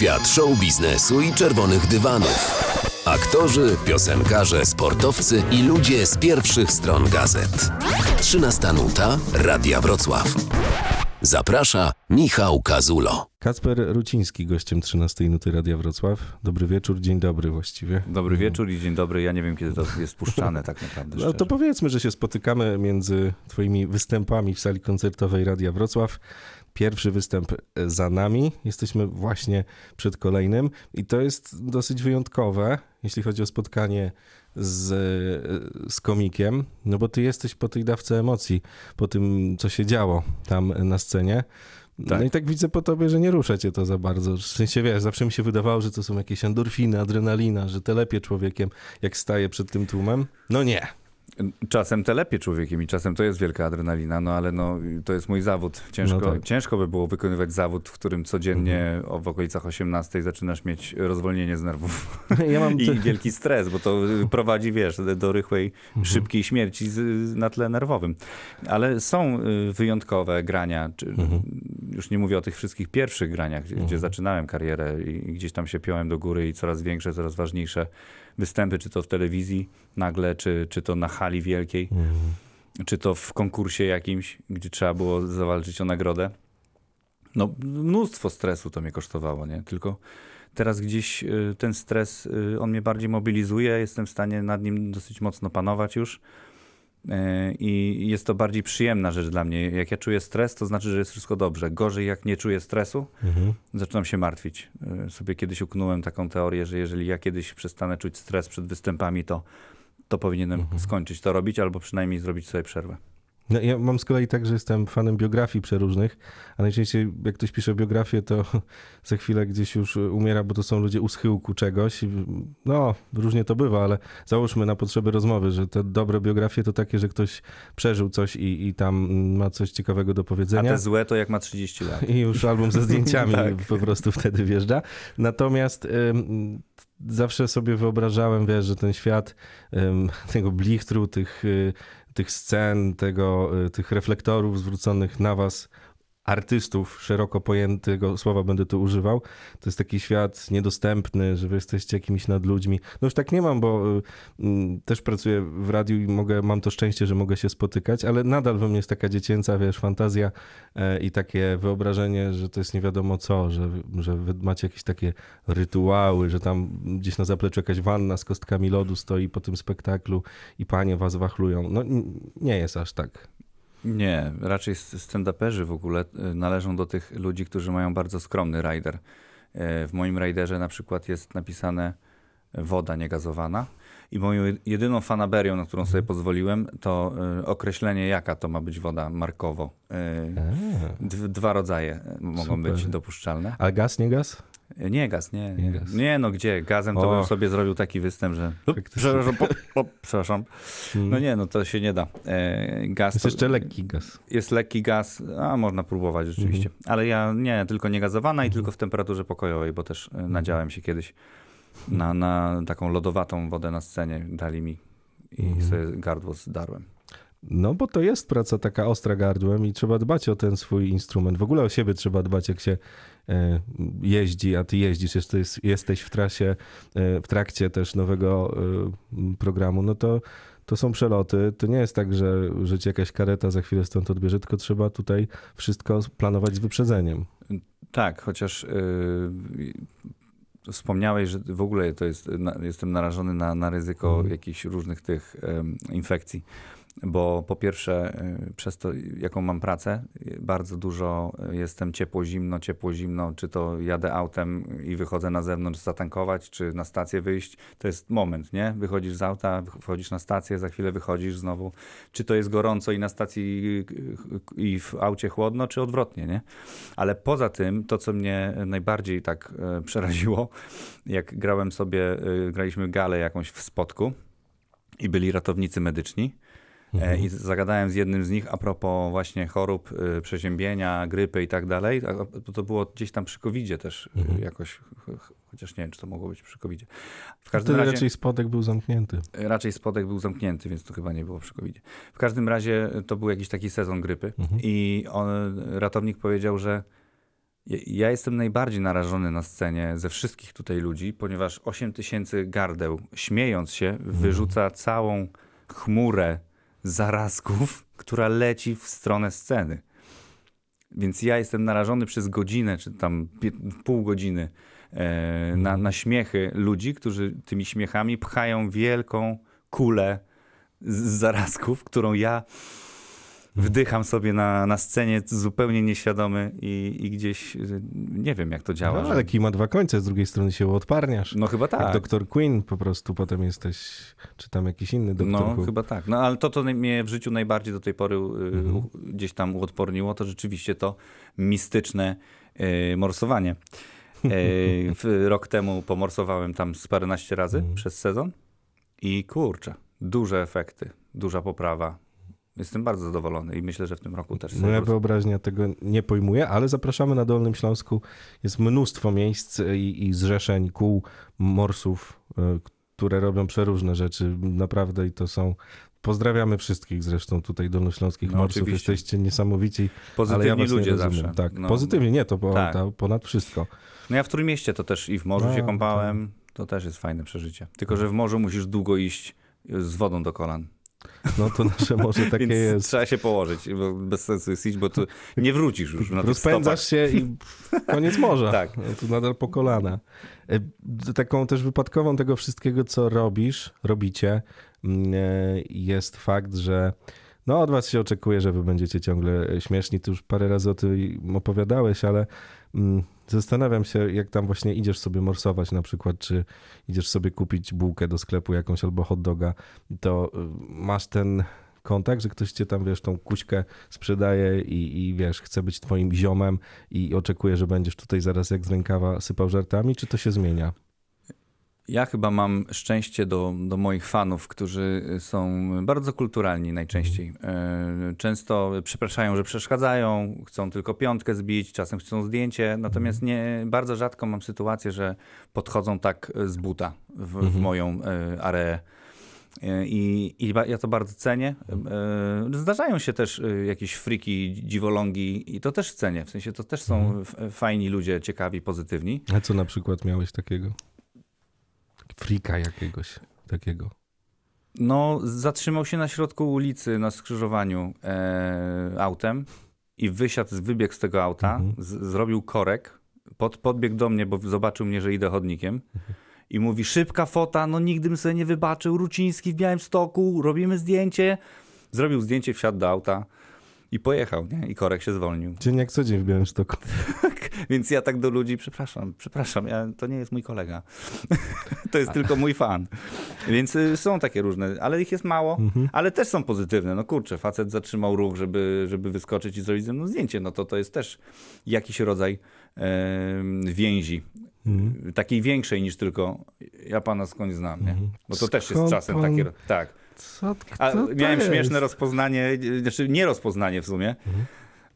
Świat show biznesu i czerwonych dywanów. Aktorzy, piosenkarze, sportowcy i ludzie z pierwszych stron gazet. 13 nuta Radia Wrocław. Zaprasza Michał Kazulo. Kacper Ruciński, gościem 13 Nuty Radia Wrocław. Dobry wieczór, dzień dobry właściwie. Dobry wieczór i dzień dobry. Ja nie wiem, kiedy to jest puszczane tak naprawdę. No to powiedzmy, że się spotykamy między twoimi występami w sali koncertowej Radia Wrocław. Pierwszy występ za nami, jesteśmy właśnie przed kolejnym i to jest dosyć wyjątkowe, jeśli chodzi o spotkanie z, z komikiem, no bo ty jesteś po tej dawce emocji, po tym, co się działo tam na scenie. No Tak. i tak widzę po tobie, że nie rusza cię to za bardzo. W sensie, wiesz, zawsze mi się wydawało, że to są jakieś endorfiny, adrenalina, że telepie człowiekiem, jak staje przed tym tłumem. No nie. Czasem telepie człowiekiem i czasem to jest wielka adrenalina, no ale no, to jest mój zawód. Ciężko, No tak. Mhm. ciężko by było wykonywać zawód, w którym codziennie o, w okolicach 18 zaczynasz mieć rozwolnienie z nerwów Ja mam i wielki stres, bo to prowadzi, wiesz, do rychłej, Mhm. szybkiej śmierci z, na tle nerwowym. Ale są y, wyjątkowe grania, czy, Mhm. już nie mówię o tych wszystkich pierwszych graniach, gdzie, gdzie zaczynałem karierę i gdzieś tam się piąłem do góry i coraz większe, coraz ważniejsze występy, czy to w telewizji nagle, czy, czy to na hali wielkiej, Mhm. czy to w konkursie jakimś, gdzie trzeba było zawalczyć o nagrodę. No, mnóstwo stresu to mnie kosztowało, nie? Tylko teraz gdzieś y, ten stres, y, on mnie bardziej mobilizuje, jestem w stanie nad nim dosyć mocno panować już. Y, I jest to bardziej przyjemna rzecz dla mnie. Jak ja czuję stres, to znaczy, że jest wszystko dobrze. Gorzej, jak nie czuję stresu, Mhm. zaczynam się martwić. Y, Sobie kiedyś uknąłem taką teorię, że jeżeli ja kiedyś przestanę czuć stres przed występami, to, to powinienem skończyć to robić, albo przynajmniej zrobić sobie przerwę. No, ja mam z kolei tak, że jestem fanem biografii przeróżnych, a najczęściej jak ktoś pisze biografię, to za chwilę gdzieś już umiera, bo to są ludzie u schyłku czegoś. No, różnie to bywa, ale załóżmy na potrzeby rozmowy, że te dobre biografie to takie, że ktoś przeżył coś i, i tam ma coś ciekawego do A powiedzenia. te złe to jak ma 30 lat. I już album ze zdjęciami Tak. po prostu wtedy wjeżdża. Natomiast ym, zawsze sobie wyobrażałem, wiesz, że ten świat tego blichtru, tych, y, tych scen, tego, y, tych reflektorów zwróconych na was, artystów, szeroko pojętego słowa będę tu używał, to jest taki świat niedostępny, że wy jesteście jakimiś nadludźmi. No już tak nie mam, bo y, mm, też pracuję w radiu i mogę, mam to szczęście, że mogę się spotykać, ale nadal we mnie jest taka dziecięca, wiesz, fantazja e, i takie wyobrażenie, że to jest nie wiadomo co, że, że wy macie jakieś takie rytuały, że tam gdzieś na zapleczu jakaś wanna z kostkami lodu stoi po tym spektaklu i panie was wachlują. No nie jest aż tak. Nie, raczej stand-uperzy w ogóle y, należą do tych ludzi, którzy mają bardzo skromny rider. Y, W moim riderze na przykład jest napisane woda niegazowana i moją jedyną fanaberią, na którą sobie pozwoliłem, to określenie, jaka to ma być woda markowo. Dwa rodzaje mogą Super. być dopuszczalne. A gaz, nie gaz? Nie gaz, nie. Nie gaz. nie no gdzie? Gazem to O. bym sobie zrobił taki występ, że... Przepraszam, po, po, przepraszam. No nie, no to się nie da. E, gaz Jest to, jeszcze lekki gaz. Jest lekki gaz, a można próbować rzeczywiście. Mhm. Ale ja nie, tylko nie gazowana i tylko w temperaturze pokojowej, bo też e, nadziałem się kiedyś na, na taką lodowatą wodę na scenie. Dali mi i Mhm. sobie gardło zdarłem. No bo to jest praca taka ostra gardłem i trzeba dbać o ten swój instrument. W ogóle o siebie trzeba dbać, jak się jeździ, a ty jeździsz, jesteś, jesteś w trasie, e, w trakcie też nowego e, programu, no to to są przeloty. To nie jest tak, że, że cię jakaś kareta za chwilę stąd odbierze, tylko trzeba tutaj wszystko planować z wyprzedzeniem. Tak, chociaż yy, wspomniałeś, że w ogóle to jest, na, jestem narażony na, na ryzyko Mhm. jakichś różnych tych em, infekcji. Bo po pierwsze, y, przez to, jaką mam pracę, bardzo dużo jestem ciepło-zimno, ciepło-zimno, czy to jadę autem i wychodzę na zewnątrz zatankować, czy na stację wyjść. To jest moment, nie? Wychodzisz z auta, wchodzisz na stację, za chwilę wychodzisz znowu. Czy to jest gorąco i na stacji i w aucie chłodno, czy odwrotnie, nie? Ale poza tym, to co mnie najbardziej tak e, przeraziło, jak grałem sobie, e, graliśmy galę jakąś w spotku i byli ratownicy medyczni. E, I zagadałem z jednym z nich a propos właśnie chorób, y, przeziębienia, grypy i tak dalej. To, było gdzieś tam przy COVID-zie też y, Mhm. jakoś, ch- ch- chociaż nie wiem, czy to mogło być przy COVID-zie. W Wtedy każdym razie raczej spodek był zamknięty. raczej spodek był zamknięty, więc to chyba nie było przy covid W każdym razie to był jakiś taki sezon grypy Mhm. i on, ratownik powiedział, że Ja- Ja jestem najbardziej narażony na scenie ze wszystkich tutaj ludzi, ponieważ 8 tysięcy gardeł, śmiejąc się, wyrzuca całą chmurę zarazków, która leci w stronę sceny. Więc ja jestem narażony przez godzinę, czy tam pół godziny e, na, na śmiechy ludzi, którzy tymi śmiechami pchają wielką kulę z zarazków, którą ja wdycham sobie na, na scenie zupełnie nieświadomy i, i gdzieś nie wiem, jak to działa. No, że- ale kij ma dwa końce, z drugiej strony się odparniasz. no chyba Jak tak. doktor Queen po prostu potem jesteś, czy tam jakiś inny doktor No, chyba tak. No, ale to, co mnie w życiu najbardziej do tej pory y, Mhm. gdzieś tam uodporniło, to rzeczywiście to mistyczne y, morsowanie. Y, w, rok temu pomorsowałem tam z paręnaście razy Mhm. przez sezon i kurczę, duże efekty, duża poprawa. Jestem bardzo zadowolony i myślę, że w tym roku też Moja wyobraźnia tego nie pojmuje, ale zapraszamy na Dolnym Śląsku. Jest mnóstwo miejsc i, i zrzeszeń, kół, morsów, y, które robią przeróżne rzeczy. Naprawdę i to są... Pozdrawiamy wszystkich zresztą tutaj dolnośląskich No, morsów. oczywiście. Jesteście niesamowici. Pozytywni ja ludzie zawsze. Tak, No, pozytywnie, nie, to po, Tak. ponad wszystko. No ja w Trójmieście to też i w morzu No, się kąpałem. To też jest fajne przeżycie. Tylko, że w morzu musisz długo iść z wodą do kolan. No to nasze morze takie Więc jest. trzeba się położyć, bo bez sensu jest iść, bo tu nie wrócisz już na Rozpędzasz się i koniec morza. Tak. No, Tu nadal po kolana. E, Taką też wypadkową tego wszystkiego, co robisz, robicie, mm, e, jest fakt, że no od was się oczekuje, że wy będziecie ciągle śmieszni. Ty już parę razy o tym opowiadałeś, ale mm, zastanawiam się, jak tam właśnie idziesz sobie morsować na przykład, czy idziesz sobie kupić bułkę do sklepu jakąś albo hot doga, to y, masz ten kontakt, że ktoś cię tam, wiesz, tą kuśkę sprzedaje i, i wiesz, chce być twoim ziomem i oczekuje, że będziesz tutaj zaraz jak z rękawa sypał żartami, czy to się zmienia? Ja chyba mam szczęście do, do moich fanów, którzy są bardzo kulturalni najczęściej. E, Często przepraszają, że przeszkadzają, chcą tylko piątkę zbić, czasem chcą zdjęcie, natomiast nie, bardzo rzadko mam sytuację, że podchodzą tak z buta w, w moją e, areę. E, I, I ja to bardzo cenię. E, Zdarzają się też e, jakieś friki, dziwolągi i to też cenię. W sensie to też są f- fajni ludzie, ciekawi, pozytywni. A co na przykład miałeś takiego? Frika jakiegoś takiego. No, zatrzymał się na środku ulicy, na skrzyżowaniu e, autem i wysiadł, wybiegł z tego auta, z, zrobił korek, pod, podbiegł do mnie, bo zobaczył mnie, że idę chodnikiem i mówi, szybka fota, no nigdy bym sobie nie wybaczył, Ruciński w Białymstoku, robimy zdjęcie. Zrobił zdjęcie, wsiadł do auta i pojechał, nie? I korek się zwolnił. Dzień jak co dzień w Białymstoku. Więc ja tak do ludzi, przepraszam, przepraszam, ja, to nie jest mój kolega. to jest tylko mój fan. Więc y, są takie różne, ale ich jest mało, ale też są pozytywne. No kurczę, facet zatrzymał ruch, żeby, żeby wyskoczyć i zrobić ze mną zdjęcie. No to to jest też jakiś rodzaj więzi. Mhm. Takiej większej niż tylko ja pana skądś znam, nie? Bo to też jest Skąd czasem pan- takie. Tak. Co, A miałem jest? śmieszne rozpoznanie, znaczy nie rozpoznanie w sumie.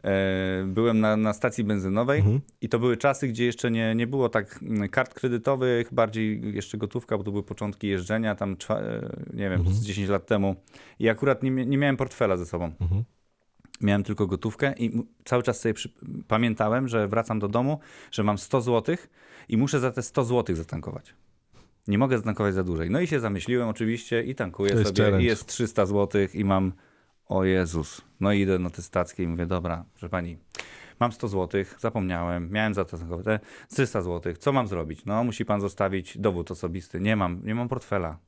E, Byłem na, na stacji benzynowej Mhm. i to były czasy, gdzie jeszcze nie, nie było tak mm, kart kredytowych, bardziej jeszcze gotówka, bo to były początki jeżdżenia, tam czwa, e, nie wiem, z 10 lat temu. I akurat nie, nie miałem portfela ze sobą. Mhm. Miałem tylko gotówkę i cały czas sobie przy... pamiętałem, że wracam do domu, że mam 100 zł i muszę za te 100 zł zatankować. Nie mogę zatankować za dłużej. No i się zamyśliłem oczywiście i tankuję To sobie challenge. i jest 300 zł i mam o Jezus. No i idę na te stackie i mówię, dobra, proszę pani, mam 100 zł, zapomniałem, miałem zatankować te 300 zł, co mam zrobić? No musi pan zostawić dowód osobisty. Nie mam, nie mam portfela.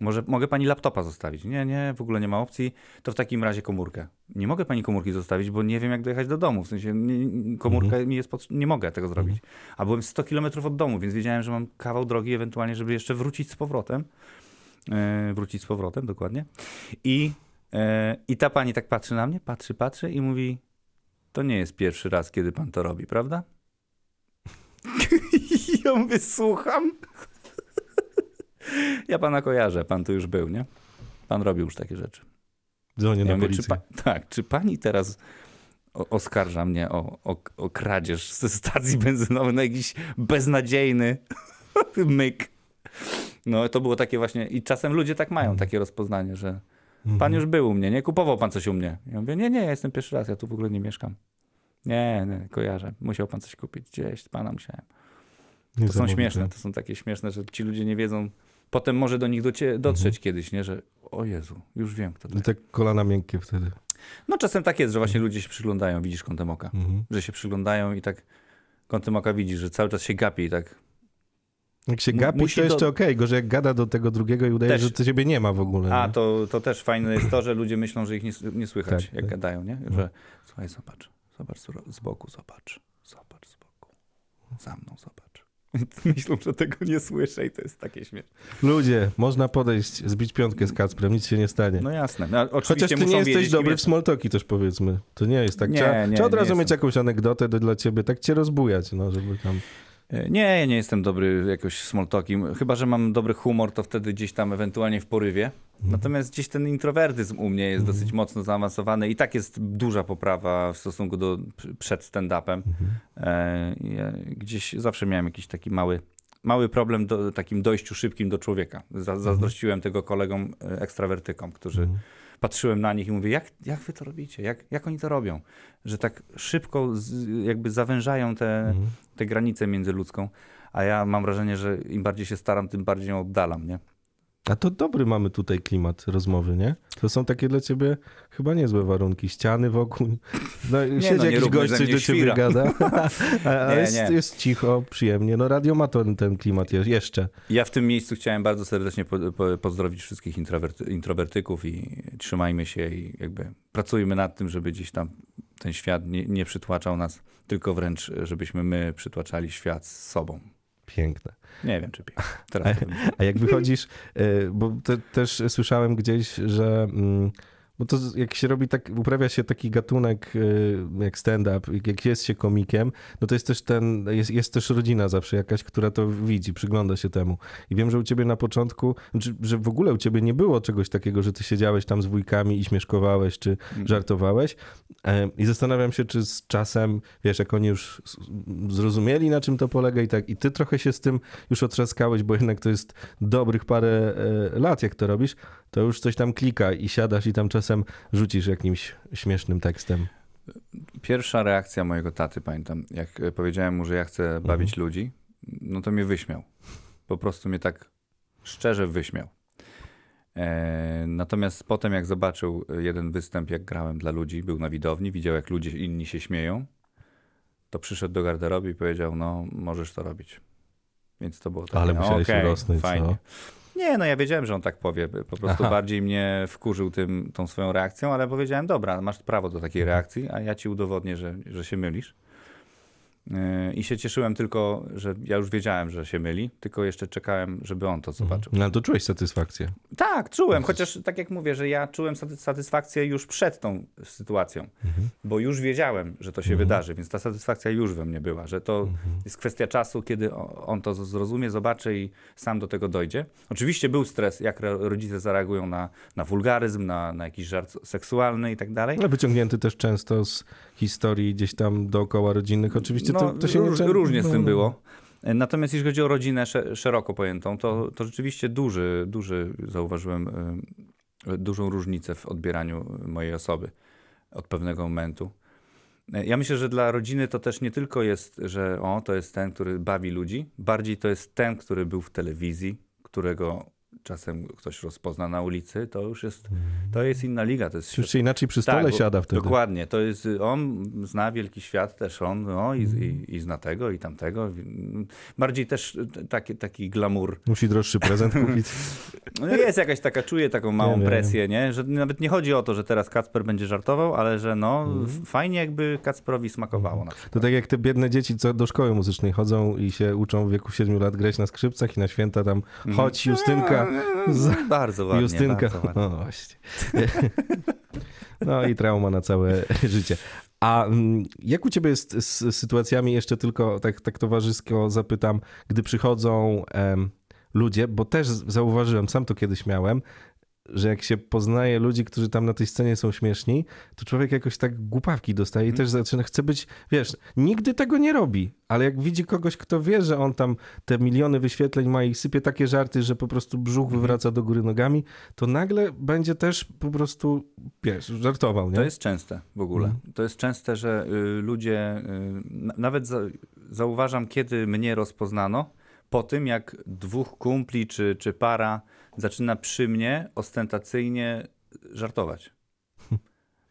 Może mogę pani laptopa zostawić? Nie, nie, w ogóle nie ma opcji. To w takim razie komórkę. Nie mogę pani komórki zostawić, bo nie wiem, jak dojechać do domu. W sensie nie, komórka mi jest potrze- nie mogę tego zrobić. A byłem 100 kilometrów od domu, więc wiedziałem, że mam kawał drogi ewentualnie, żeby jeszcze wrócić z powrotem. E, wrócić z powrotem, dokładnie. I, e, I ta pani tak patrzy na mnie, patrzy, patrzy i mówi: To nie jest pierwszy raz, kiedy pan to robi, prawda? ja mówię, słucham. Ja pana kojarzę, pan tu już był, nie? Pan robił już takie rzeczy. Dzwonię Ja na mówię, policję. czy pa, tak, czy pani teraz oskarża mnie o, o, o kradzież ze stacji benzynowej na jakiś beznadziejny myk? No to było takie właśnie, i czasem ludzie tak mają, takie rozpoznanie, że Mhm. pan już był u mnie, nie? Kupował pan coś u mnie. Ja mówię, nie, nie, ja jestem pierwszy raz, ja tu w ogóle nie mieszkam. Nie, nie, kojarzę. Musiał pan coś kupić gdzieś, pana musiałem. To są śmieszne, to są takie śmieszne, że ci ludzie nie wiedzą. Potem może do nich docie, dotrzeć kiedyś, nie? Że o Jezu, już wiem kto to I jest. tak kolana miękkie wtedy. No czasem tak jest, że właśnie ludzie się przyglądają, widzisz kątem oka. Mhm. Że się przyglądają i tak kątem oka widzisz, że cały czas się gapi i tak. Jak się gapi, musi to jeszcze do- okej, gorzej jak gada do tego drugiego i udaje, Też. że to ciebie nie ma w ogóle. A, to, to też fajne jest to, że ludzie myślą, że ich nie, nie słychać, Tak, jak tak. gadają, nie? Że słuchaj, zobacz, zobacz z boku, zobacz, zobacz z boku, za mną zobacz. Myślą, że tego nie słyszę i to jest takie śmieszne. Ludzie, można podejść, zbić piątkę z Kacprem, nic się nie stanie. No jasne. No, Chociaż ty nie jesteś dobry w smalltalki też powiedzmy. To nie jest tak. Nie, trzeba, nie, trzeba od razu mieć jestem. jakąś anegdotę do, dla ciebie, tak cię rozbujać, no, żeby tam... E, Nie, ja nie jestem dobry jakoś talkiem. Chyba, że mam dobry humor, to wtedy gdzieś tam ewentualnie w porywie. Mhm. Natomiast gdzieś ten introwertyzm u mnie jest dosyć mocno zaawansowany i tak jest duża poprawa w stosunku do przed stand-upem. Mhm. E, ja gdzieś zawsze miałem jakiś taki mały, mały problem do takim dojściu szybkim do człowieka. Za, zazdrościłem tego kolegom e, ekstrawertykom, którzy Mhm. Patrzyłem na nich i mówię, jak, jak wy to robicie? Jak, jak oni to robią? Że tak szybko z, jakby zawężają te, Mhm. tę granicę międzyludzką, a ja mam wrażenie, że im bardziej się staram, tym bardziej ją oddalam, nie? A to dobry mamy tutaj klimat rozmowy, nie? To są takie dla ciebie chyba niezłe warunki. Ściany wokół. No, siedzi no, nie jakiś gość, coś do ciebie świra. gada. A, a Nie, jest, nie. jest cicho, przyjemnie. No radio ma ten, ten klimat je- jeszcze. Ja w tym miejscu chciałem bardzo serdecznie po, po, pozdrowić wszystkich introwerty, introwertyków i trzymajmy się i jakby pracujmy nad tym, żeby gdzieś tam ten świat nie, nie przytłaczał nas, tylko wręcz, żebyśmy my przytłaczali świat z sobą. Piękne. Nie wiem, czy pięknie. Teraz to A jak wychodzisz, y, bo te, też słyszałem gdzieś, że mm, bo to jak się robi tak, uprawia się taki gatunek y, jak stand-up, jak- jest się komikiem, no to jest też ten, jest, jest też rodzina zawsze jakaś, która to widzi, przygląda się temu. I wiem, że u ciebie na początku, znaczy, że w ogóle u ciebie nie było czegoś takiego, że ty siedziałeś tam z wujkami i śmieszkowałeś, czy żartowałeś. E, I zastanawiam się, czy z czasem, wiesz, jak oni już zrozumieli, na czym to polega i tak, i ty trochę się z tym już otrzaskałeś, bo jednak to jest dobrych parę e, lat, jak to robisz, to już coś tam klika i siadasz i tam czasem rzucisz jakimś śmiesznym tekstem. Pierwsza reakcja mojego taty, pamiętam, jak e, powiedziałem mu, że ja chcę bawić ludzi, no to mnie wyśmiał. Po prostu mnie tak szczerze wyśmiał. E, natomiast potem, jak zobaczył jeden występ, jak grałem dla ludzi, był na widowni, widział, jak ludzie inni się śmieją, to przyszedł do garderoby i powiedział, no możesz to robić. Więc to było takie, Ale musiałeś okej, urosnąć, co? fajnie. Nie, no ja wiedziałem, że on tak powie. Po prostu Aha. bardziej mnie wkurzył tym, tą swoją reakcją, ale powiedziałem, dobra, masz prawo do takiej Mhm. reakcji, a ja ci udowodnię, że, że się mylisz. Yy, I się cieszyłem tylko, że ja już wiedziałem, że się myli, tylko jeszcze czekałem, żeby on to zobaczył. No to czułeś satysfakcję. Tak, czułem, chociaż tak jak mówię, że ja czułem saty- satysfakcję już przed tą sytuacją, bo już wiedziałem, że to się wydarzy, więc ta satysfakcja już we mnie była, że to jest kwestia czasu, kiedy on to zrozumie, zobaczy i sam do tego dojdzie. Oczywiście był stres, jak ro- rodzice zareagują na, na wulgaryzm, na, na jakiś żart seksualny i tak dalej. Ale wyciągnięty też często z historii gdzieś tam dookoła rodzinnych. Oczywiście to, to się No, róż, nie... różnie z no, tym no. było. Natomiast jeśli chodzi o rodzinę sze- szeroko pojętą, to, to rzeczywiście duży, duży zauważyłem y, dużą różnicę w odbieraniu mojej osoby od pewnego momentu. Y, Ja myślę, że dla rodziny to też nie tylko jest, że o, to jest ten, który bawi ludzi, bardziej to jest ten, który był w telewizji, którego czasem ktoś rozpozna na ulicy, to już jest, to jest inna liga. To jest Już się inaczej przy stole tak, siada wtedy. Dokładnie, to jest, on zna wielki świat też on, no i, Mhm. i, i zna tego i tamtego. Bardziej też taki, taki glamour. Musi droższy prezent kupić. No jest jakaś taka, czuję taką małą wiem. presję, nie? Że nawet nie chodzi o to, że teraz Kacper będzie żartował, ale że no Mhm. fajnie jakby Kacperowi smakowało. Na To tak jak te biedne dzieci, co do szkoły muzycznej chodzą i się uczą w wieku 7 lat grać na skrzypcach i na święta tam chodź Justynka. Bardzo ładnie, Justynka. bardzo ładnie. No właśnie. No i trauma na całe życie. A mm, jak u ciebie jest z sytuacjami, jeszcze tylko tak, tak towarzysko zapytam, gdy przychodzą em, ludzie, bo też zauważyłem, sam to kiedyś miałem, że jak się poznaje ludzi, którzy tam na tej scenie są śmieszni, to człowiek jakoś tak głupawki dostaje i Mhm. też zaczyna, chce być, wiesz, nigdy tego nie robi, ale jak widzi kogoś, kto wie, że on tam te miliony wyświetleń ma i sypie takie żarty, że po prostu brzuch Mhm. wywraca do góry nogami, to nagle będzie też po prostu, wiesz, żartował, nie? To jest częste w ogóle. Mhm. To jest częste, że y, ludzie, y, na- nawet za, zauważam, kiedy mnie rozpoznano, po tym jak dwóch kumpli czy, czy para zaczyna przy mnie ostentacyjnie żartować.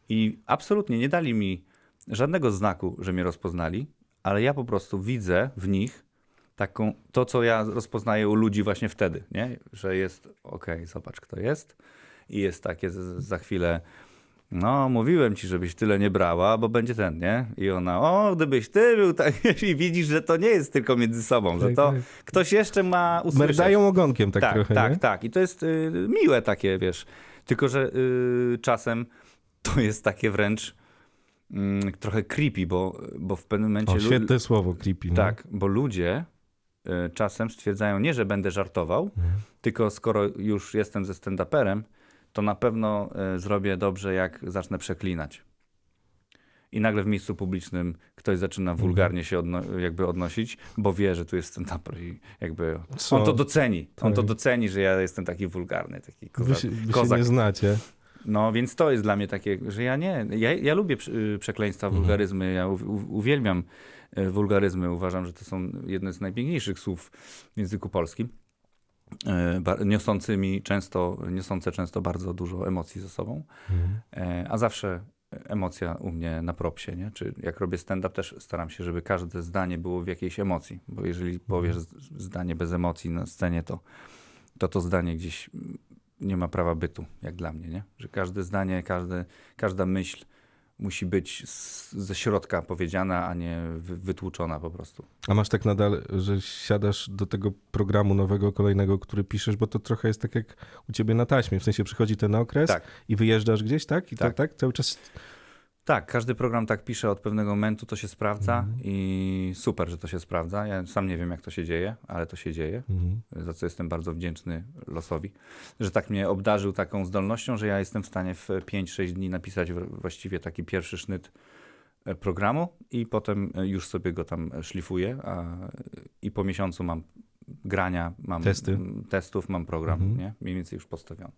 I absolutnie nie dali mi żadnego znaku, że mnie rozpoznali, ale ja po prostu widzę w nich taką, to, co ja rozpoznaję u ludzi właśnie wtedy, nie? że jest, okej, zobacz kto jest i jest takie za chwilę, no mówiłem ci, żebyś tyle nie brała, bo będzie ten, nie? I ona, o, gdybyś ty był tak, i widzisz, że to nie jest tylko między sobą, że Tak, to tak. ktoś jeszcze ma usłyszeć. Merdają ogonkiem tak, tak, trochę, tak, nie? tak. I to jest y, miłe takie, wiesz. Tylko, że y, czasem to jest takie wręcz mm, trochę creepy, bo, bo w pewnym momencie... O, świetne słowo, creepy. no. tak, bo ludzie y, czasem stwierdzają nie, że będę żartował, Mhm. tylko skoro już jestem ze stand-uperem, to na pewno y, zrobię dobrze, jak zacznę przeklinać. I nagle w miejscu publicznym ktoś zaczyna Mhm. wulgarnie się odno- jakby odnosić, bo wie, że tu jest stand-uper i jakby Co? on to doceni. On to Tak. doceni, że ja jestem taki wulgarny, taki koza- Wy się, wy się kozak. nie znacie. No więc to jest dla mnie takie, że ja nie, ja, ja lubię y, przekleństwa, Mhm. wulgaryzmy, ja uwielbiam y, wulgaryzmy, uważam, że to są jedne z najpiękniejszych słów w języku polskim, niosącymi często, niosące często bardzo dużo emocji ze sobą, Mhm. E, a zawsze emocja u mnie na propsie, nie? Czy jak robię stand-up też staram się, żeby każde zdanie było w jakiejś emocji, bo jeżeli powiesz z- zdanie bez emocji na scenie, to to, to zdanie gdzieś nie ma prawa bytu, jak dla mnie, nie? Że każde zdanie, każde, każda myśl musi być z, ze środka powiedziana, a nie wy, wytłuczona po prostu. A masz tak nadal, że siadasz do tego programu nowego, kolejnego, który piszesz, bo to trochę jest tak jak u ciebie na taśmie. W sensie przychodzi ten okres Tak. i wyjeżdżasz gdzieś, tak? I tak, Tak. tak? Cały czas. Tak, każdy program tak pisze od pewnego momentu, to się sprawdza Mhm. i super, że to się sprawdza. Ja sam nie wiem, jak to się dzieje, ale to się dzieje. Mhm. za co jestem bardzo wdzięczny losowi, że tak mnie obdarzył taką zdolnością, że ja jestem w stanie w 5-6 dni napisać właściwie taki pierwszy sznyt e, programu i potem e, już sobie go tam szlifuję a, i po miesiącu mam grania, mam Testy. testów, mam program, Mhm. nie? mniej więcej już postawiony.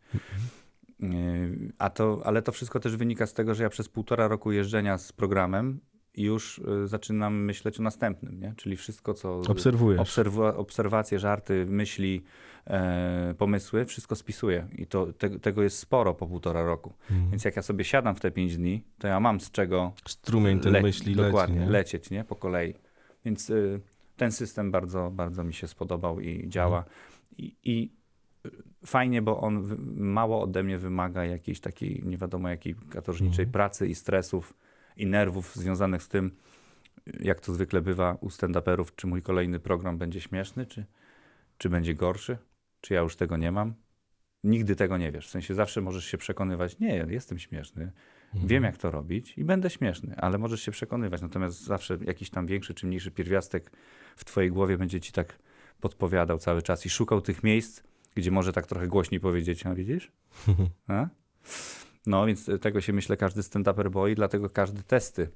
Yy, A to, ale to wszystko też wynika z tego, że ja przez półtora roku jeżdżenia z programem już y, zaczynam myśleć o następnym, nie? czyli wszystko, co Obserwujesz. obserwa- obserwacje, żarty, myśli, e, pomysły, wszystko spisuję. I to, te, tego jest sporo po półtora roku. Mhm. Więc jak ja sobie siadam w te pięć dni, to ja mam z czego Strumień ten myśli dokładnie, leci, nie? lecieć nie? po kolei. Więc y, ten system bardzo, bardzo mi się spodobał i działa. Mhm. I, I fajnie, bo on mało ode mnie wymaga jakiejś takiej nie wiadomo jakiej katorżniczej Mhm. pracy i stresów i nerwów związanych z tym, jak to zwykle bywa u stand-uperów, czy mój kolejny program będzie śmieszny, czy, czy będzie gorszy, czy ja już tego nie mam. Nigdy tego nie wiesz. W sensie zawsze możesz się przekonywać, nie, jestem śmieszny, Mhm. wiem jak to robić i będę śmieszny, ale możesz się przekonywać. Natomiast zawsze jakiś tam większy czy mniejszy pierwiastek w twojej głowie będzie ci tak podpowiadał cały czas i szukał tych miejsc, gdzie może tak trochę głośniej powiedzieć, a widzisz? A? No, więc tego się myślę każdy stand-uper boi, dlatego każde testy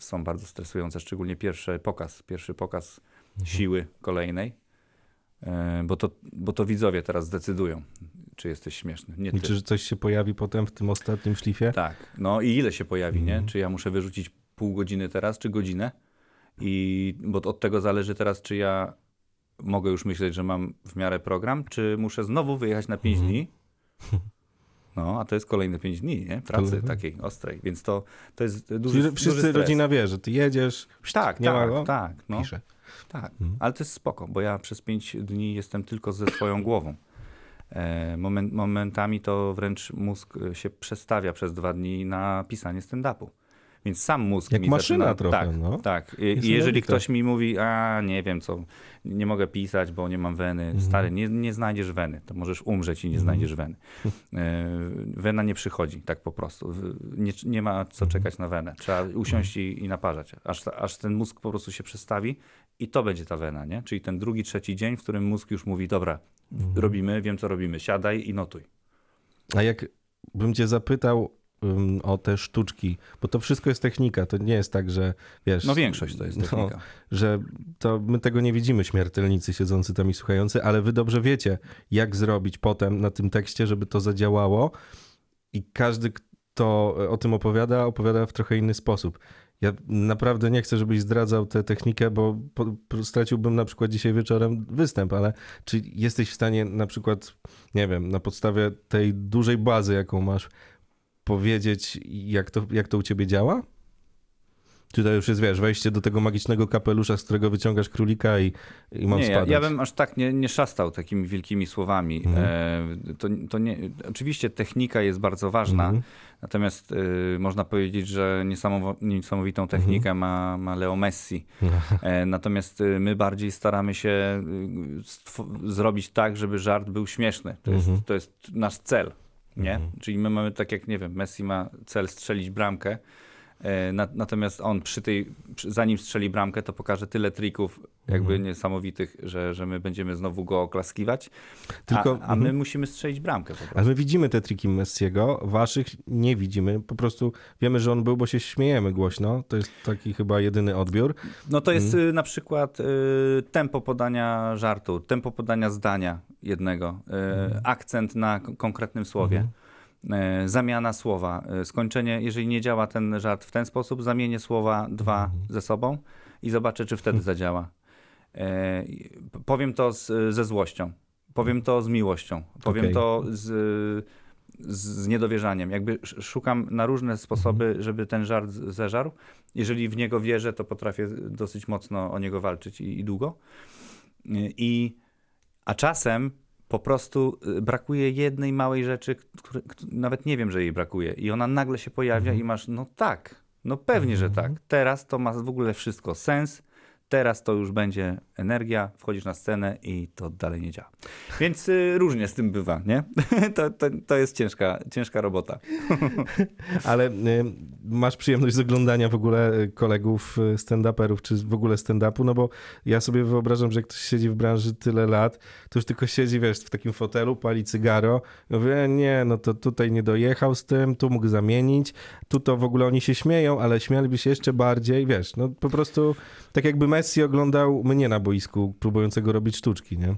są bardzo stresujące, szczególnie pierwszy pokaz, pierwszy pokaz siły kolejnej, e, bo to, bo to widzowie teraz zdecydują, czy jesteś śmieszny. Nie ty. Liczysz, że coś się pojawi potem w tym ostatnim szlifie? Tak, no i ile się pojawi, Mhm. nie? Czy ja muszę wyrzucić pół godziny teraz, czy godzinę? I bo od tego zależy teraz, czy ja mogę już myśleć, że mam w miarę program, czy muszę znowu wyjechać na 5 Mhm. dni. No, a to jest kolejne 5 dni, nie? Pracy Kolejne. takiej ostrej, więc to, to jest duży, Czyli duży wszyscy stres. rodzina wie, że ty jedziesz, Tak, nie tak, ma go? tak, no, pisze. tak. Mhm. Ale to jest spoko, bo ja przez 5 dni jestem tylko ze swoją głową. E, Moment, momentami to wręcz mózg się przestawia przez dwa dni na pisanie stand-upu. Więc sam mózg Jak mi maszyna zaczyna... trochę, tak, no. Tak. I, i jeżeli ktoś mi mówi, a nie wiem co, nie mogę pisać, bo nie mam weny. Mhm. Stary, nie, nie znajdziesz weny. To możesz umrzeć i nie znajdziesz weny. E, Wena nie przychodzi tak po prostu. Nie, nie ma co Mhm. czekać na wenę. Trzeba usiąść i, i naparzać. Aż, aż ten mózg po prostu się przestawi i to będzie ta wena, nie? Czyli ten drugi, trzeci dzień, w którym mózg już mówi, dobra, Mhm. robimy, wiem co robimy, siadaj i notuj. A jak bym cię zapytał o te sztuczki, bo to wszystko jest technika, to nie jest tak, że wiesz... No większość to jest no, technika. że to my tego nie widzimy, śmiertelnicy siedzący tam i słuchający, ale wy dobrze wiecie, jak zrobić potem na tym tekście, żeby to zadziałało i każdy, kto o tym opowiada, opowiada w trochę inny sposób. Ja naprawdę nie chcę, żebyś zdradzał tę technikę, bo po, po, straciłbym na przykład dzisiaj wieczorem występ, ale czy jesteś w stanie na przykład, nie wiem, na podstawie tej dużej bazy, jaką masz, powiedzieć, jak to, jak to u ciebie działa? Czy to już jest, wiesz, wejście do tego magicznego kapelusza, z którego wyciągasz królika i, i mam nie, spadać? Ja, ja bym aż tak nie, nie szastał takimi wielkimi słowami. Mhm. E, to, to nie, oczywiście technika jest bardzo ważna, Mhm. natomiast y, można powiedzieć, że niesamowo, niesamowitą technikę Mhm. ma, ma Leo Messi. E, natomiast y, my bardziej staramy się y, zrobić tak, żeby żart był śmieszny. To, jest, to jest nasz cel. Nie? Czyli my mamy tak jak, nie wiem, Messi ma cel strzelić bramkę, natomiast on przy tej, zanim strzeli bramkę, to pokaże tyle trików jakby Mhm. niesamowitych, że, że my będziemy znowu go oklaskiwać, Tylko- a, a my mhm. musimy strzelić bramkę. Ale my widzimy te triki Messiego, waszych nie widzimy. Po prostu wiemy, że on był, bo się śmiejemy głośno. To jest taki chyba jedyny odbiór. No to jest Mhm. y, na przykład y, tempo podania żartu, tempo podania zdania jednego, y, akcent na konkretnym słowie. Y, Zamiana słowa, y, skończenie, jeżeli nie działa ten żart w ten sposób, zamienię słowa dwa Mhm. ze sobą i zobaczę, czy wtedy zadziała. P- Powiem to z, ze złością, powiem to z miłością, powiem Okej. to z, z, niedowierzaniem. Jakby sz- szukam na różne sposoby, Mhm. żeby ten żart zeżarł. Jeżeli w niego wierzę, to potrafię dosyć mocno o niego walczyć i, i długo. I, a czasem po prostu y, brakuje jednej małej rzeczy, nawet nie wiem, że jej brakuje. I ona nagle się pojawia i masz, no tak, no pewnie, że tak. Teraz to ma w ogóle wszystko sens. Teraz to już będzie energia, wchodzisz na scenę i to dalej nie działa. Więc y, różnie z tym bywa, nie? to, to, to jest ciężka, ciężka robota. Ale y, masz przyjemność z oglądania w ogóle y, kolegów stand-uperów, czy w ogóle stand-upu, no bo ja sobie wyobrażam, że jak ktoś siedzi w branży tyle lat, to już tylko siedzi, wiesz, w takim fotelu, pali cygaro, i mówi, e, nie, no to tutaj nie dojechał z tym, tu mógł zamienić, tu to w ogóle oni się śmieją, ale śmialiby się jeszcze bardziej, wiesz, no po prostu tak jakby Messi oglądał mnie na boisku, próbującego robić sztuczki, nie?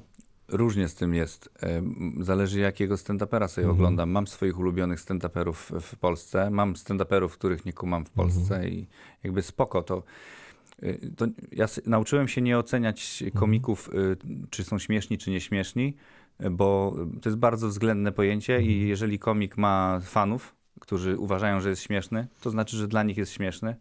Różnie z tym jest. Zależy jakiego stand-upera sobie Mhm. oglądam. Mam swoich ulubionych stand-uperów w Polsce. Mam stand-uperów, których nie kumam w Polsce Mhm. i jakby spoko to. y, to ja nauczyłem się nie oceniać Mhm. komików, y, czy są śmieszni, czy nieśmieszni, y, bo to jest bardzo względne pojęcie Mhm. i jeżeli komik ma fanów, którzy uważają, że jest śmieszny, to znaczy, że dla nich jest śmieszny.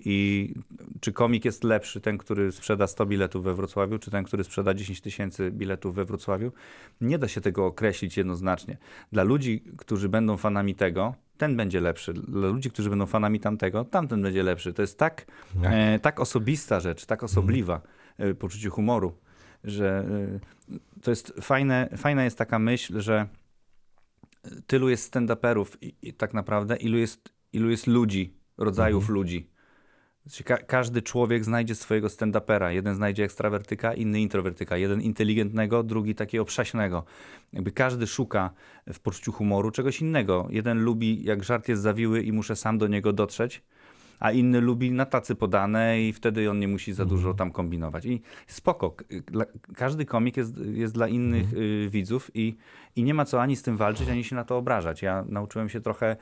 I czy komik jest lepszy, ten, który sprzeda 100 biletów we Wrocławiu, czy ten, który sprzeda 10 tysięcy biletów we Wrocławiu? Nie da się tego określić jednoznacznie. Dla ludzi, którzy będą fanami tego, ten będzie lepszy. Dla ludzi, którzy będą fanami tamtego, tamten będzie lepszy. To jest tak, Jak? e, tak osobista rzecz, tak osobliwa e, poczucie humoru, że e, to jest fajne, fajna jest taka myśl, że tylu jest stand-uperów i, i tak naprawdę ilu jest, ilu jest ludzi, rodzajów ludzi. Znaczy, Ka każdy człowiek znajdzie swojego stand-upera. Jeden znajdzie ekstrawertyka, inny introwertyka. Jeden inteligentnego, drugi takiego przaśnego. Jakby każdy szuka w poczuciu humoru czegoś innego. Jeden lubi, jak żart jest zawiły i muszę sam do niego dotrzeć, a inny lubi na tacy podane i wtedy on nie musi za dużo tam kombinować. I spoko. Każdy komik jest, jest dla innych y, widzów i, i nie ma co ani z tym walczyć, ani się na to obrażać. Ja nauczyłem się trochę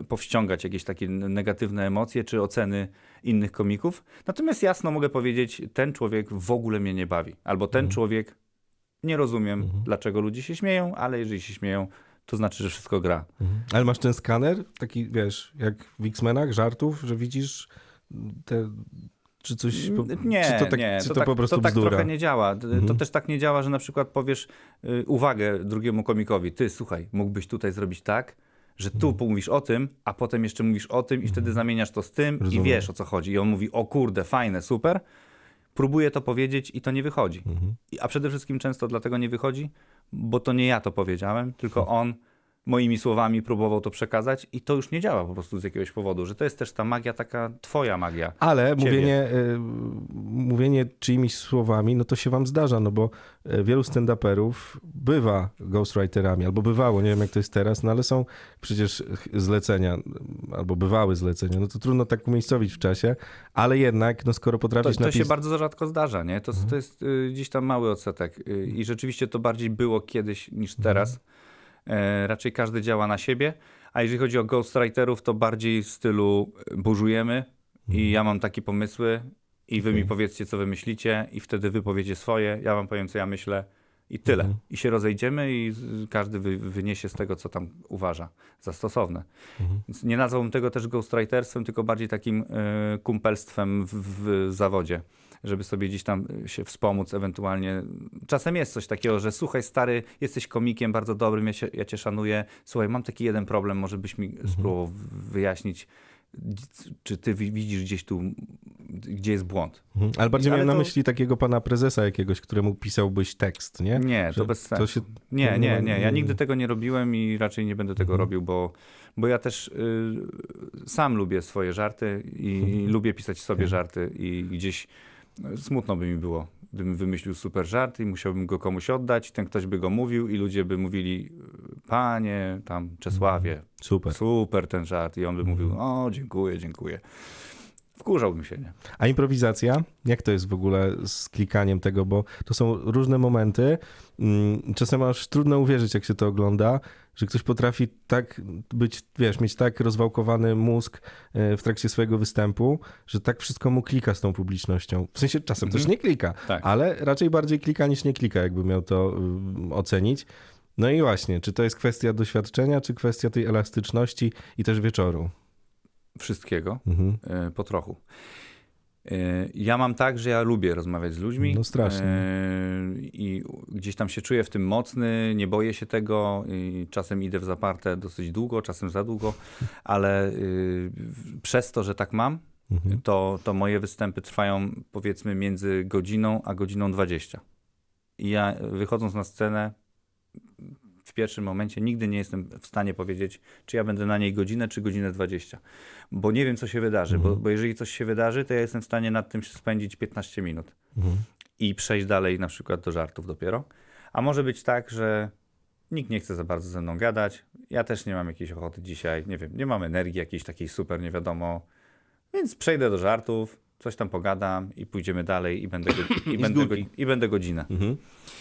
y, powściągać jakieś takie negatywne emocje czy oceny innych komików. Natomiast jasno mogę powiedzieć, ten człowiek w ogóle mnie nie bawi. Albo ten człowiek, nie rozumiem, dlaczego ludzie się śmieją, ale jeżeli się śmieją, to znaczy, że wszystko gra. Ale masz ten skaner, taki wiesz, jak w X-Menach, żartów, że widzisz te, czy coś, Nie, czy to, tak, nie, czy to, to, tak, po prostu to tak bzdura? trochę nie działa. To- To też tak nie działa, że na przykład powiesz y, uwagę drugiemu komikowi. Ty, słuchaj, mógłbyś tutaj zrobić tak, że tu pomówisz o tym, a potem jeszcze mówisz o tym i wtedy zamieniasz to z tym Rozumiem. i wiesz o co chodzi. I on mówi, o kurde, fajne, super. Próbuje to powiedzieć i to nie wychodzi. Mhm. A przede wszystkim często dlatego nie wychodzi, bo to nie ja to powiedziałem, tylko on moimi słowami próbował to przekazać i to już nie działa po prostu z jakiegoś powodu, że to jest też ta magia, taka twoja magia. Ale Ciebie. mówienie, y, mówienie czyimiś słowami, no to się wam zdarza, no bo y, wielu stand-uperów bywa ghostwriterami, albo bywało, nie wiem jak to jest teraz, no ale są przecież zlecenia, albo bywały zlecenia, no to trudno tak umiejscowić w czasie, ale jednak, no skoro To, potrafisz to się napisać... bardzo rzadko zdarza, nie? To, to jest y, gdzieś tam mały odsetek y, i rzeczywiście to bardziej było kiedyś niż teraz. E, raczej każdy działa na siebie, a jeżeli chodzi o ghostwriterów, to bardziej w stylu y, burzujemy i ja mam takie pomysły i wy mi powiedzcie, co wy myślicie i wtedy wy powiecie swoje, ja wam powiem, co ja myślę i tyle. I się rozejdziemy i każdy wy, wyniesie z tego, co tam uważa za stosowne. Więc nie nazwałbym tego też ghostwriterstwem, tylko bardziej takim y, kumpelstwem w, w zawodzie, żeby sobie gdzieś tam y, się wspomóc ewentualnie. Czasem jest coś takiego, że słuchaj stary, jesteś komikiem bardzo dobrym, ja, się, ja cię szanuję, słuchaj, mam taki jeden problem, może byś mi spróbował w- wyjaśnić, czy ty wi- widzisz gdzieś tu, gdzie jest błąd. Mhm. Ale bardziej miałem na to- myśli takiego pana prezesa jakiegoś, któremu pisałbyś tekst, nie? Nie, Że to bez sensu. to się- Nie, nie nie. Ja nigdy tego nie robiłem i raczej nie będę tego robił, bo, bo ja też y, sam lubię swoje żarty i lubię pisać sobie żarty i gdzieś y, smutno by mi było, gdybym wymyślił super żart i musiałbym go komuś oddać, ten ktoś by go mówił i ludzie by mówili, panie tam Czesławie, Super. super ten żart i on by mówił, o dziękuję, dziękuję. Wkurzałbym się, nie? A improwizacja? Jak to jest w ogóle z klikaniem tego? Bo to są różne momenty. Mm, Czasem aż trudno uwierzyć, jak się to ogląda, że ktoś potrafi tak być, wiesz, mieć tak rozwałkowany mózg e, w trakcie swojego występu, że tak wszystko mu klika z tą publicznością. W sensie czasem też nie klika, Tak. ale raczej bardziej klika niż nie klika, jakby miał to y, ocenić. No i właśnie, czy to jest kwestia doświadczenia, czy kwestia tej elastyczności i też wieczoru? Wszystkiego. Mhm. E, po trochu. E, Ja mam tak, że ja lubię rozmawiać z ludźmi. No strasznie. E, I gdzieś tam się czuję w tym mocny, nie boję się tego. Czasem idę w zaparte dosyć długo, czasem za długo, ale y, przez to, że tak mam, Mhm. to, to moje występy trwają powiedzmy między godziną a godziną 20. I ja wychodząc na scenę w pierwszym momencie nigdy nie jestem w stanie powiedzieć, czy ja będę na niej godzinę, czy godzinę 20. Bo nie wiem, co się wydarzy. Bo, bo jeżeli coś się wydarzy, to ja jestem w stanie nad tym spędzić 15 minut Mhm. i przejść dalej na przykład do żartów dopiero. A może być tak, że nikt nie chce za bardzo ze mną gadać. Ja też nie mam jakiejś ochoty dzisiaj, nie wiem, nie mam energii jakiejś takiej super, nie wiadomo. Więc przejdę do żartów, coś tam pogadam i pójdziemy dalej i będę, i będę, i będę godzinę. Mhm.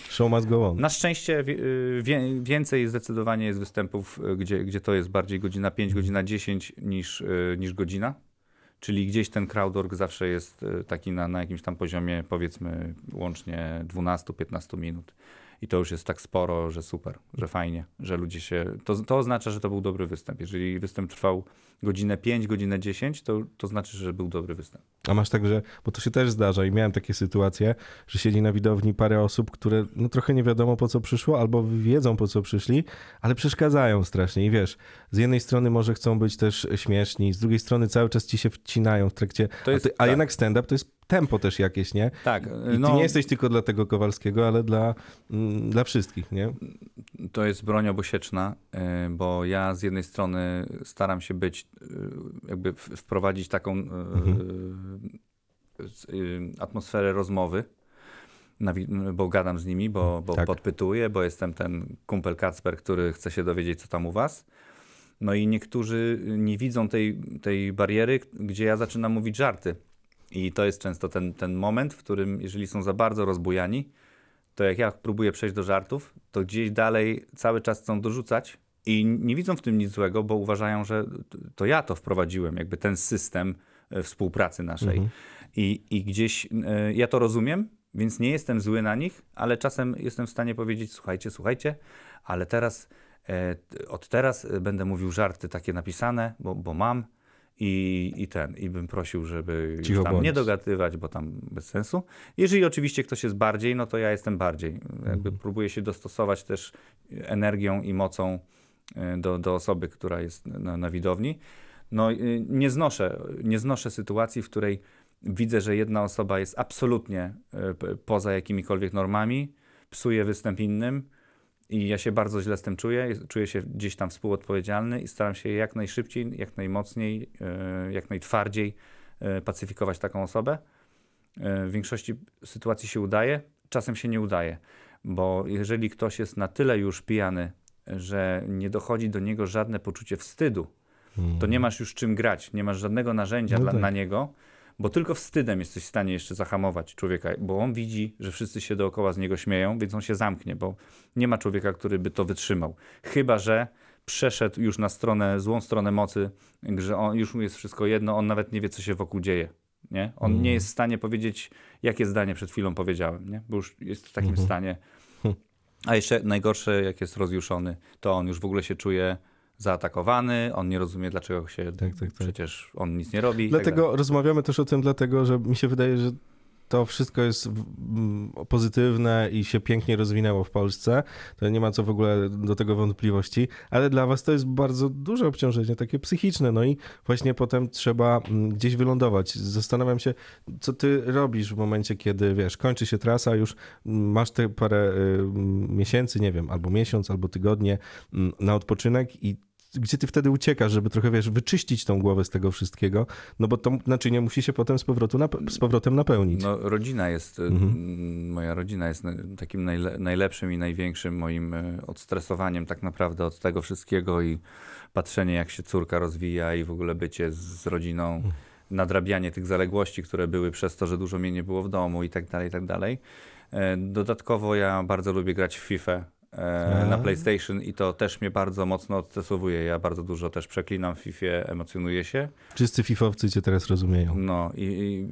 Show must go on. Na szczęście wie, y, więcej zdecydowanie jest występów, y, gdzie, gdzie to jest bardziej godzina 5, godzina 10 niż, y, niż godzina. Czyli gdzieś ten crowdwork zawsze jest taki na, na jakimś tam poziomie, powiedzmy, łącznie 12-15 minut. I to już jest tak sporo, że super, że fajnie, że ludzie się. To, to oznacza, że to był dobry występ. Jeżeli występ trwał godzinę 5, godzinę 10, to, to znaczy, że był dobry występ. A masz tak, że, bo to się też zdarza i miałem takie sytuacje, że siedzi na widowni parę osób, które no trochę nie wiadomo po co przyszło, albo wiedzą po co przyszli, ale przeszkadzają strasznie i wiesz, z jednej strony może chcą być też śmieszni, z drugiej strony cały czas ci się wcinają w trakcie, To jest- a, ty, a tak. jednak stand-up to jest tempo też jakieś, nie? Tak, I ty nie jesteś tylko dla tego Kowalskiego, ale dla, mm, dla wszystkich, nie? To jest broń obosieczna, y, bo ja z jednej strony staram się być, y, jakby wprowadzić taką y, y, atmosferę rozmowy, bo gadam z nimi, bo, bo Tak. podpytuję, bo jestem ten kumpel Kacper, który chce się dowiedzieć, co tam u was. No i niektórzy nie widzą tej, tej bariery, gdzie ja zaczynam mówić żarty. I to jest często ten, ten moment, w którym, jeżeli są za bardzo rozbujani, to jak ja próbuję przejść do żartów, to gdzieś dalej cały czas chcą dorzucać i nie widzą w tym nic złego, bo uważają, że to ja to wprowadziłem, jakby ten system e, współpracy naszej. I, I gdzieś e, ja to rozumiem, więc nie jestem zły na nich, ale czasem jestem w stanie powiedzieć: Słuchajcie, słuchajcie, ale teraz t- od teraz będę mówił żarty takie napisane, bo, bo mam. I, I ten, i bym prosił, żeby już tam bądź. nie dogadywać, bo tam bez sensu. Jeżeli oczywiście ktoś jest bardziej, no to ja jestem bardziej. Jakby próbuję się dostosować też energią i mocą e, do, do osoby, która jest na, na widowni. No y, nie znoszę, nie znoszę sytuacji, w której widzę, że jedna osoba jest absolutnie e, poza jakimikolwiek normami, psuje występ innym I ja się bardzo źle z tym czuję, czuję się gdzieś tam współodpowiedzialny i staram się jak najszybciej, jak najmocniej, e, jak najtwardziej e, pacyfikować taką osobę. E, W większości sytuacji się udaje, czasem się nie udaje, bo jeżeli ktoś jest na tyle już pijany, że nie dochodzi do niego żadne poczucie wstydu, to nie masz już czym grać, nie masz żadnego narzędzia No dla, tak. na niego, bo tylko wstydem jesteś w stanie jeszcze zahamować człowieka, bo on widzi, że wszyscy się dookoła z niego śmieją, więc on się zamknie, bo nie ma człowieka, który by to wytrzymał. Chyba, że przeszedł już na stronę, złą stronę mocy, że on, już mu jest wszystko jedno, on nawet nie wie, co się wokół dzieje. Nie? On Mhm. nie jest w stanie powiedzieć, jakie zdanie przed chwilą powiedziałem, nie? bo już jest w takim Mhm. stanie. A jeszcze najgorsze, jak jest rozjuszony, to on już w ogóle się czuje zaatakowany, on nie rozumie, dlaczego się Tak, tak, tak. przecież on nic nie robi. tak. Dlatego rozmawiamy też o tym, dlatego że mi się wydaje, że to wszystko jest pozytywne i się pięknie rozwinęło w Polsce. To nie ma co w ogóle do tego wątpliwości, ale dla was to jest bardzo duże obciążenie, takie psychiczne. No i właśnie potem trzeba gdzieś wylądować. Zastanawiam się, co ty robisz w momencie, kiedy wiesz, kończy się trasa, już masz te parę y, miesięcy, nie wiem, albo miesiąc, albo tygodnie na odpoczynek i gdzie ty wtedy uciekasz, żeby trochę, wiesz, wyczyścić tą głowę z tego wszystkiego, no bo to naczynie musi się potem z, powrotu z powrotem napełnić. No, rodzina jest, e, Mhm. moja rodzina jest takim najle, najlepszym i największym moim e, odstresowaniem tak naprawdę od tego wszystkiego i patrzenie jak się córka rozwija i w ogóle bycie z, z rodziną, Mhm. nadrabianie tych zaległości, które były przez to, że dużo mnie nie było w domu i tak dalej, i tak dalej. E, Dodatkowo ja bardzo lubię grać w FIFA. E. Na PlayStation i to też mnie bardzo mocno odstresowuje. Ja bardzo dużo też przeklinam w FIFA, emocjonuję się. Wszyscy fifowcy cię teraz rozumieją. No i,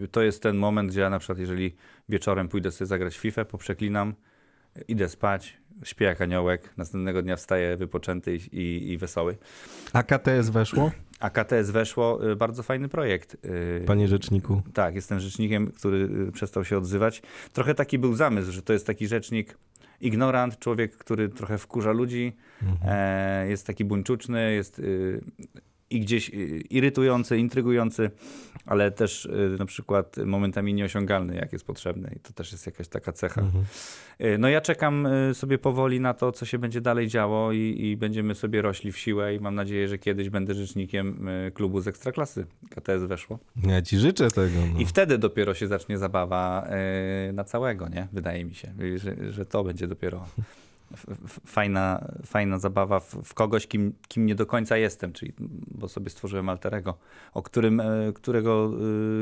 i to jest ten moment, gdzie ja na przykład, jeżeli wieczorem pójdę sobie zagrać w FIFA, poprzeklinam, idę spać, śpię jak aniołek, następnego dnia wstaję wypoczęty i, i, wesoły. A KTS weszło, A KTS weszło, y, bardzo fajny projekt. y, panie rzeczniku? Tak, jestem rzecznikiem, który y, przestał się odzywać. Trochę taki był zamysł, że to jest taki rzecznik ignorant, człowiek, który trochę wkurza ludzi, e, jest taki buńczuczny, jest i gdzieś y, irytujący, intrygujący, ale też y, na przykład momentami nieosiągalny, jak jest potrzebny. I to też jest jakaś taka cecha. Mhm. Y, No ja czekam sobie powoli na to, co się będzie dalej działo i, i będziemy sobie rośli w siłę i mam nadzieję, że kiedyś będę rzecznikiem klubu z Ekstraklasy. KTS weszło. Ja ci życzę tego. No. I wtedy dopiero się zacznie zabawa na całego, nie? Wydaje mi się, że, że to będzie dopiero fajna, fajna zabawa w, w kogoś, kim, kim nie do końca jestem, czyli, bo sobie stworzyłem alterego, o którym, yy, którego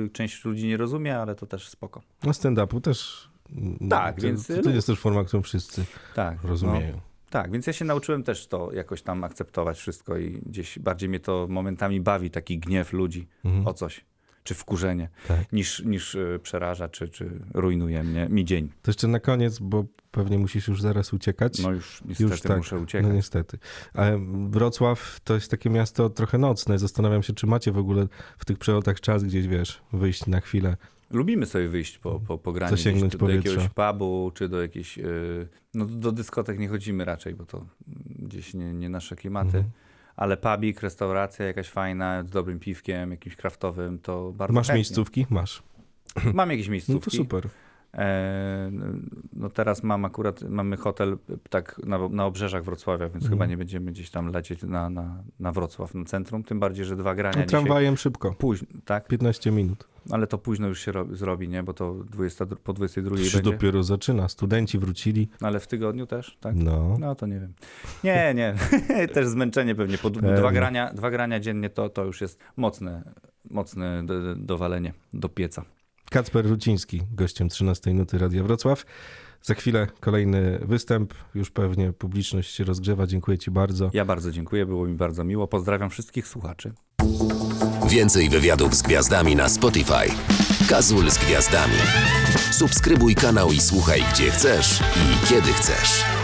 yy, część ludzi nie rozumie, ale to też spoko. No stand-upu też. mm, Tak, to, więc- To, to jest też forma, którą wszyscy Tak, rozumieją. No, tak, więc ja się nauczyłem też to jakoś tam akceptować wszystko i gdzieś bardziej mnie to momentami bawi, taki gniew ludzi Mhm. o coś, czy wkurzenie, Tak. niż, niż yy, przeraża, czy, czy rujnuje mnie, mi dzień. To jeszcze na koniec, bo pewnie musisz już zaraz uciekać. No już niestety Już tak. muszę uciekać. No niestety. Ale Wrocław to jest takie miasto trochę nocne. Zastanawiam się, czy macie w ogóle w tych przelotach czas gdzieś, wiesz, wyjść na chwilę. Lubimy sobie wyjść po, po, po Zasięgnąć gdzieś do, do jakiegoś pubu, czy do jakiejś... Yy, no do dyskotek nie chodzimy raczej, bo to gdzieś nie, nie nasze klimaty. Mhm. Ale pubik, restauracja jakaś fajna, z dobrym piwkiem, jakimś kraftowym, to bardzo Masz chętnie. miejscówki? Masz. Mam jakieś No to miejscówki. super. E, no teraz mam akurat, mamy hotel tak na, na obrzeżach Wrocławia, więc Mhm. chyba nie będziemy gdzieś tam lecieć na, na, na Wrocław, na centrum, tym bardziej, że dwa grania No, tramwajem szybko. Późno, tak? 15 minut. Ale to późno już się ro- zrobi, nie? Bo to 20, po 22 To się będzie. dopiero zaczyna. Studenci wrócili. Ale w tygodniu też, tak? No. No to nie wiem. Nie, nie. też zmęczenie pewnie. Po Pewnie. dwa grania, dwa grania dziennie to, to już jest mocne, mocne do, do- dowalenie do pieca. Kacper Ruciński, gościem 13 Nuty Radia Wrocław. Za chwilę kolejny występ. Już pewnie publiczność się rozgrzewa. Dziękuję ci bardzo. Ja bardzo dziękuję, było mi bardzo miło. Pozdrawiam wszystkich słuchaczy. Więcej wywiadów z gwiazdami na Spotify. Kazul z gwiazdami. Subskrybuj kanał i słuchaj gdzie chcesz i kiedy chcesz.